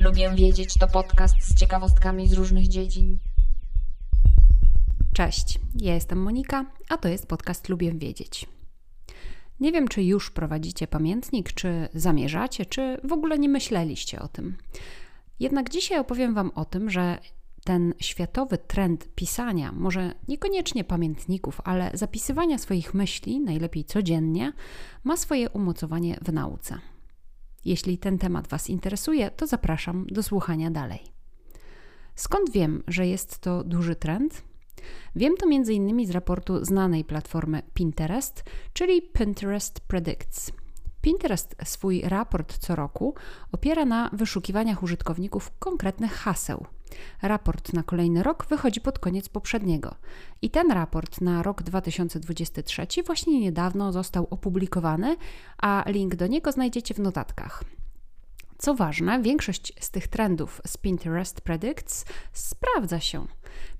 Lubię wiedzieć to podcast z ciekawostkami z różnych dziedzin. Cześć, ja jestem Monika, a to jest podcast Lubię wiedzieć. Nie wiem, czy już prowadzicie pamiętnik, czy zamierzacie, czy w ogóle nie myśleliście o tym. Jednak dzisiaj opowiem Wam o tym, że ten światowy trend pisania, może niekoniecznie pamiętników, ale zapisywania swoich myśli, najlepiej codziennie, ma swoje umocowanie w nauce. Jeśli ten temat Was interesuje, to zapraszam do słuchania dalej. Skąd wiem, że jest to duży trend? Wiem to m.in. z raportu znanej platformy Pinterest, czyli Pinterest Predicts. Pinterest swój raport co roku opiera na wyszukiwaniach użytkowników konkretnych haseł. Raport na kolejny rok wychodzi pod koniec poprzedniego. I ten raport na rok 2023 właśnie niedawno został opublikowany, a link do niego znajdziecie w notatkach. Co ważne, większość z tych trendów z Pinterest Predicts sprawdza się.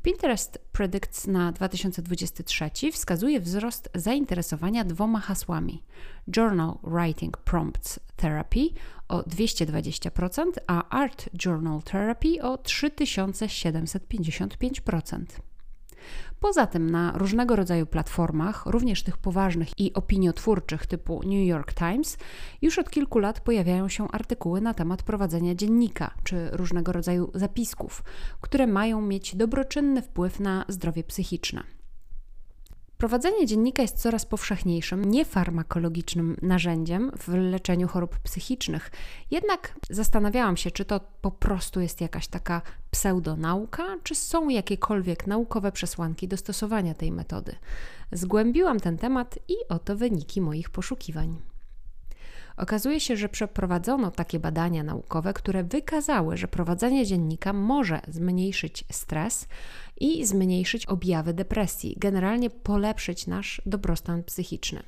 Pinterest Predicts na 2023 wskazuje wzrost zainteresowania dwoma hasłami: Journal Writing Prompts Therapy o 220%, a Art Journal Therapy o 3755%. Poza tym na różnego rodzaju platformach, również tych poważnych i opiniotwórczych typu New York Times, już od kilku lat pojawiają się artykuły na temat prowadzenia dziennika czy różnego rodzaju zapisków, które mają mieć dobroczynny wpływ na zdrowie psychiczne. Prowadzenie dziennika jest coraz powszechniejszym, niefarmakologicznym narzędziem w leczeniu chorób psychicznych. Jednak zastanawiałam się, czy to po prostu jest jakaś taka pseudonauka, czy są jakiekolwiek naukowe przesłanki do stosowania tej metody. Zgłębiłam ten temat i oto wyniki moich poszukiwań. Okazuje się, że przeprowadzono takie badania naukowe, które wykazały, że prowadzenie dziennika może zmniejszyć stres i zmniejszyć objawy depresji, generalnie polepszyć nasz dobrostan psychiczny.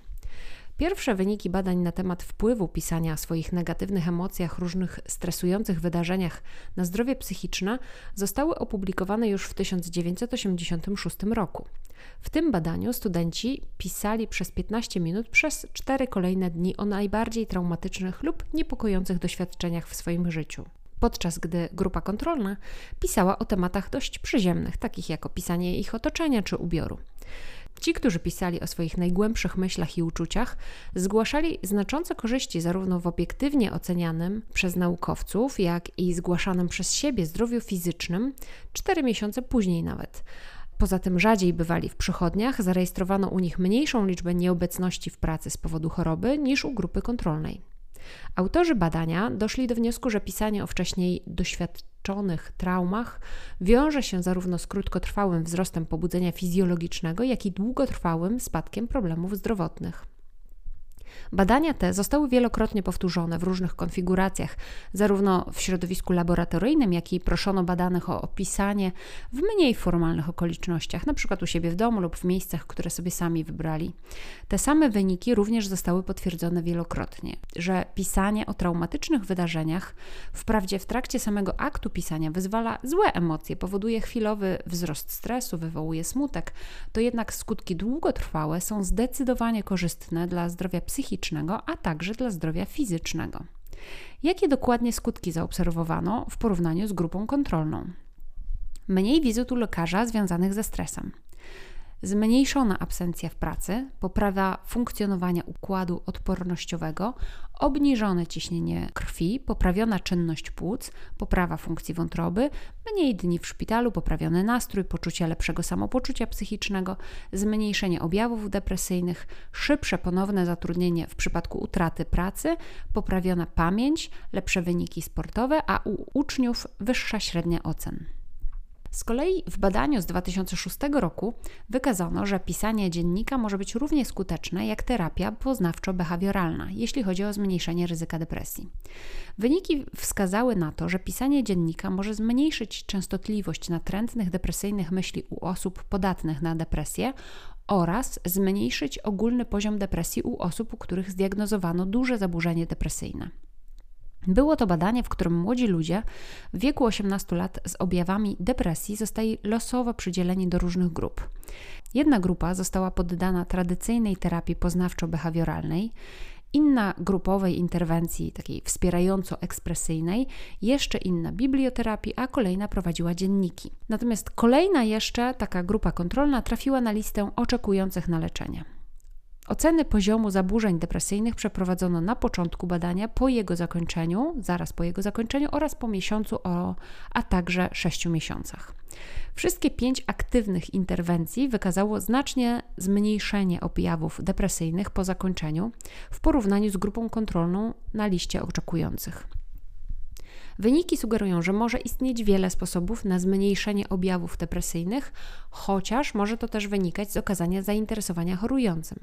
Pierwsze wyniki badań na temat wpływu pisania o swoich negatywnych emocjach, różnych stresujących wydarzeniach na zdrowie psychiczne zostały opublikowane już w 1986 roku. W tym badaniu studenci pisali przez 15 minut przez 4 kolejne dni o najbardziej traumatycznych lub niepokojących doświadczeniach w swoim życiu podczas gdy grupa kontrolna pisała o tematach dość przyziemnych, takich jak opisanie ich otoczenia czy ubioru. Ci, którzy pisali o swoich najgłębszych myślach i uczuciach, zgłaszali znaczące korzyści zarówno w obiektywnie ocenianym przez naukowców, jak i zgłaszanym przez siebie zdrowiu fizycznym, cztery miesiące później nawet. Poza tym rzadziej bywali w przychodniach, zarejestrowano u nich mniejszą liczbę nieobecności w pracy z powodu choroby niż u grupy kontrolnej. Autorzy badania doszli do wniosku, że pisanie o wcześniej doświadczonych traumach wiąże się zarówno z krótkotrwałym wzrostem pobudzenia fizjologicznego, jak i długotrwałym spadkiem problemów zdrowotnych. Badania te zostały wielokrotnie powtórzone w różnych konfiguracjach, zarówno w środowisku laboratoryjnym, jak i proszono badanych o opisanie w mniej formalnych okolicznościach, np. u siebie w domu lub w miejscach, które sobie sami wybrali. Te same wyniki również zostały potwierdzone wielokrotnie, że pisanie o traumatycznych wydarzeniach, wprawdzie w trakcie samego aktu pisania wyzwala złe emocje, powoduje chwilowy wzrost stresu, wywołuje smutek, to jednak skutki długotrwałe są zdecydowanie korzystne dla zdrowia psychicznego psychicznego, a także dla zdrowia fizycznego. Jakie dokładnie skutki zaobserwowano w porównaniu z grupą kontrolną? Mniej wizyt u lekarza związanych ze stresem zmniejszona absencja w pracy, poprawa funkcjonowania układu odpornościowego, obniżone ciśnienie krwi, poprawiona czynność płuc, poprawa funkcji wątroby, mniej dni w szpitalu, poprawiony nastrój, poczucie lepszego samopoczucia psychicznego, zmniejszenie objawów depresyjnych, szybsze ponowne zatrudnienie w przypadku utraty pracy, poprawiona pamięć, lepsze wyniki sportowe, a u uczniów wyższa średnia ocen. Z kolei w badaniu z 2006 roku wykazano, że pisanie dziennika może być równie skuteczne jak terapia poznawczo-behawioralna, jeśli chodzi o zmniejszenie ryzyka depresji. Wyniki wskazały na to, że pisanie dziennika może zmniejszyć częstotliwość natrętnych depresyjnych myśli u osób podatnych na depresję oraz zmniejszyć ogólny poziom depresji u osób, u których zdiagnozowano duże zaburzenie depresyjne. Było to badanie, w którym młodzi ludzie w wieku 18 lat z objawami depresji zostali losowo przydzieleni do różnych grup. Jedna grupa została poddana tradycyjnej terapii poznawczo-behawioralnej, inna grupowej interwencji, takiej wspierająco-ekspresyjnej, jeszcze inna biblioterapii, a kolejna prowadziła dzienniki. Natomiast kolejna jeszcze taka grupa kontrolna trafiła na listę oczekujących na leczenie. Oceny poziomu zaburzeń depresyjnych przeprowadzono na początku badania, po jego zakończeniu, zaraz po jego zakończeniu oraz po miesiącu, a także sześciu miesiącach. Wszystkie pięć aktywnych interwencji wykazało znacznie zmniejszenie objawów depresyjnych po zakończeniu w porównaniu z grupą kontrolną na liście oczekujących. Wyniki sugerują, że może istnieć wiele sposobów na zmniejszenie objawów depresyjnych, chociaż może to też wynikać z okazania zainteresowania chorującym.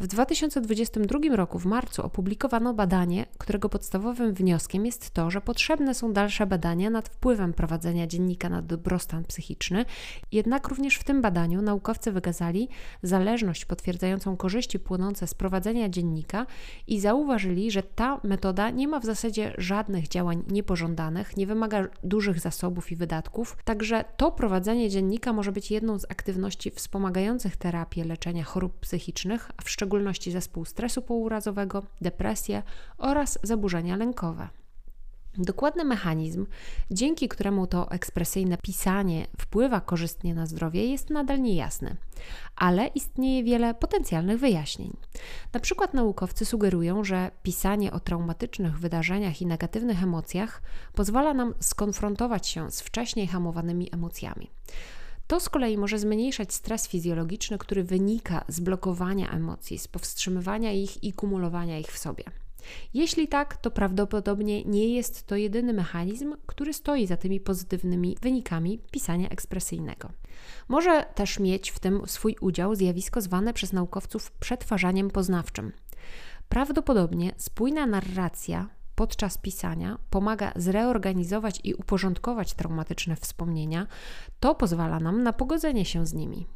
W 2022 roku, w marcu, opublikowano badanie, którego podstawowym wnioskiem jest to, że potrzebne są dalsze badania nad wpływem prowadzenia dziennika na dobrostan psychiczny. Jednak również w tym badaniu naukowcy wykazali zależność potwierdzającą korzyści płynące z prowadzenia dziennika i zauważyli, że ta metoda nie ma w zasadzie żadnych działań niepożądanych, nie wymaga dużych zasobów i wydatków, także to prowadzenie dziennika może być jedną z aktywności wspomagających terapię leczenia chorób psychicznych, a w szczególności szczególności zespół stresu pourazowego, depresję oraz zaburzenia lękowe. Dokładny mechanizm, dzięki któremu to ekspresyjne pisanie wpływa korzystnie na zdrowie, jest nadal niejasny, ale istnieje wiele potencjalnych wyjaśnień. Na przykład naukowcy sugerują, że pisanie o traumatycznych wydarzeniach i negatywnych emocjach pozwala nam skonfrontować się z wcześniej hamowanymi emocjami. To z kolei może zmniejszać stres fizjologiczny, który wynika z blokowania emocji, z powstrzymywania ich i kumulowania ich w sobie. Jeśli tak, to prawdopodobnie nie jest to jedyny mechanizm, który stoi za tymi pozytywnymi wynikami pisania ekspresyjnego. Może też mieć w tym swój udział zjawisko zwane przez naukowców przetwarzaniem poznawczym. Prawdopodobnie spójna narracja podczas pisania pomaga zreorganizować i uporządkować traumatyczne wspomnienia, to pozwala nam na pogodzenie się z nimi.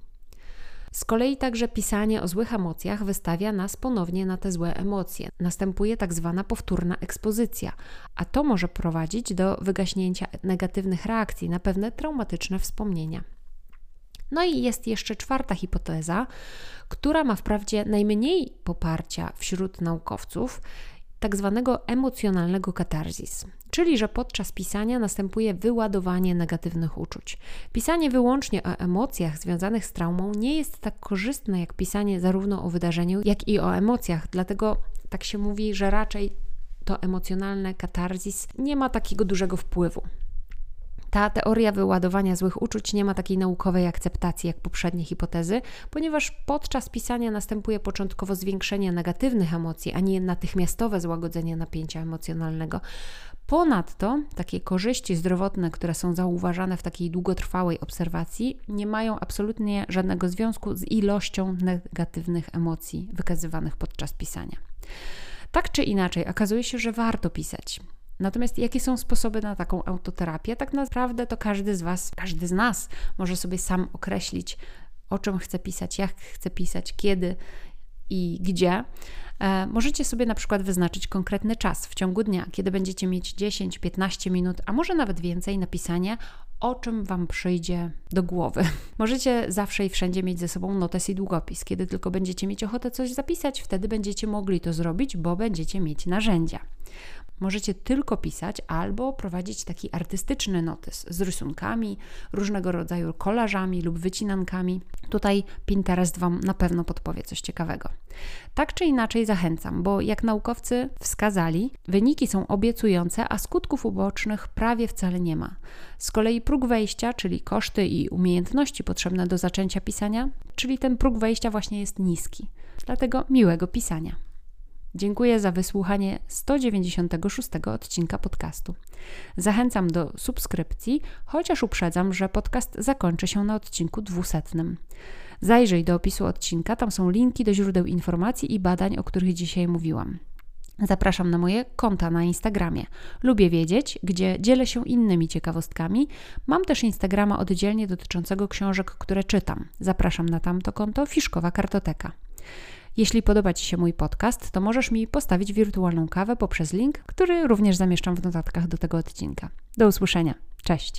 Z kolei także pisanie o złych emocjach wystawia nas ponownie na te złe emocje. Następuje tak zwana powtórna ekspozycja, a to może prowadzić do wygaśnięcia negatywnych reakcji na pewne traumatyczne wspomnienia. No i jest jeszcze czwarta hipoteza, która ma wprawdzie najmniej poparcia wśród naukowców tak zwanego emocjonalnego katarzis, czyli że podczas pisania następuje wyładowanie negatywnych uczuć. Pisanie wyłącznie o emocjach związanych z traumą nie jest tak korzystne jak pisanie zarówno o wydarzeniu, jak i o emocjach, dlatego tak się mówi, że raczej to emocjonalne katarzis nie ma takiego dużego wpływu. Ta teoria wyładowania złych uczuć nie ma takiej naukowej akceptacji jak poprzednie hipotezy, ponieważ podczas pisania następuje początkowo zwiększenie negatywnych emocji, a nie natychmiastowe złagodzenie napięcia emocjonalnego. Ponadto takie korzyści zdrowotne, które są zauważane w takiej długotrwałej obserwacji, nie mają absolutnie żadnego związku z ilością negatywnych emocji wykazywanych podczas pisania. Tak czy inaczej, okazuje się, że warto pisać. Natomiast jakie są sposoby na taką autoterapię? Tak naprawdę to każdy z Was, każdy z nas może sobie sam określić, o czym chce pisać, jak chce pisać, kiedy i gdzie. E, możecie sobie na przykład wyznaczyć konkretny czas w ciągu dnia, kiedy będziecie mieć 10-15 minut, a może nawet więcej na pisanie, o czym Wam przyjdzie do głowy. Możecie zawsze i wszędzie mieć ze sobą notes i długopis. Kiedy tylko będziecie mieć ochotę coś zapisać, wtedy będziecie mogli to zrobić, bo będziecie mieć narzędzia możecie tylko pisać albo prowadzić taki artystyczny notes z rysunkami, różnego rodzaju kolażami lub wycinankami. Tutaj Pinterest Wam na pewno podpowie coś ciekawego. Tak czy inaczej zachęcam, bo jak naukowcy wskazali, wyniki są obiecujące, a skutków ubocznych prawie wcale nie ma. Z kolei próg wejścia, czyli koszty i umiejętności potrzebne do zaczęcia pisania, czyli ten próg wejścia właśnie jest niski. Dlatego miłego pisania. Dziękuję za wysłuchanie 196 odcinka podcastu. Zachęcam do subskrypcji, chociaż uprzedzam, że podcast zakończy się na odcinku 200. Zajrzyj do opisu odcinka, tam są linki do źródeł informacji i badań, o których dzisiaj mówiłam. Zapraszam na moje konta na Instagramie. Lubię wiedzieć, gdzie dzielę się innymi ciekawostkami. Mam też Instagrama oddzielnie dotyczącego książek, które czytam. Zapraszam na tamto konto Fiszkowa Kartoteka. Jeśli podoba Ci się mój podcast, to możesz mi postawić wirtualną kawę poprzez link, który również zamieszczam w notatkach do tego odcinka. Do usłyszenia. Cześć.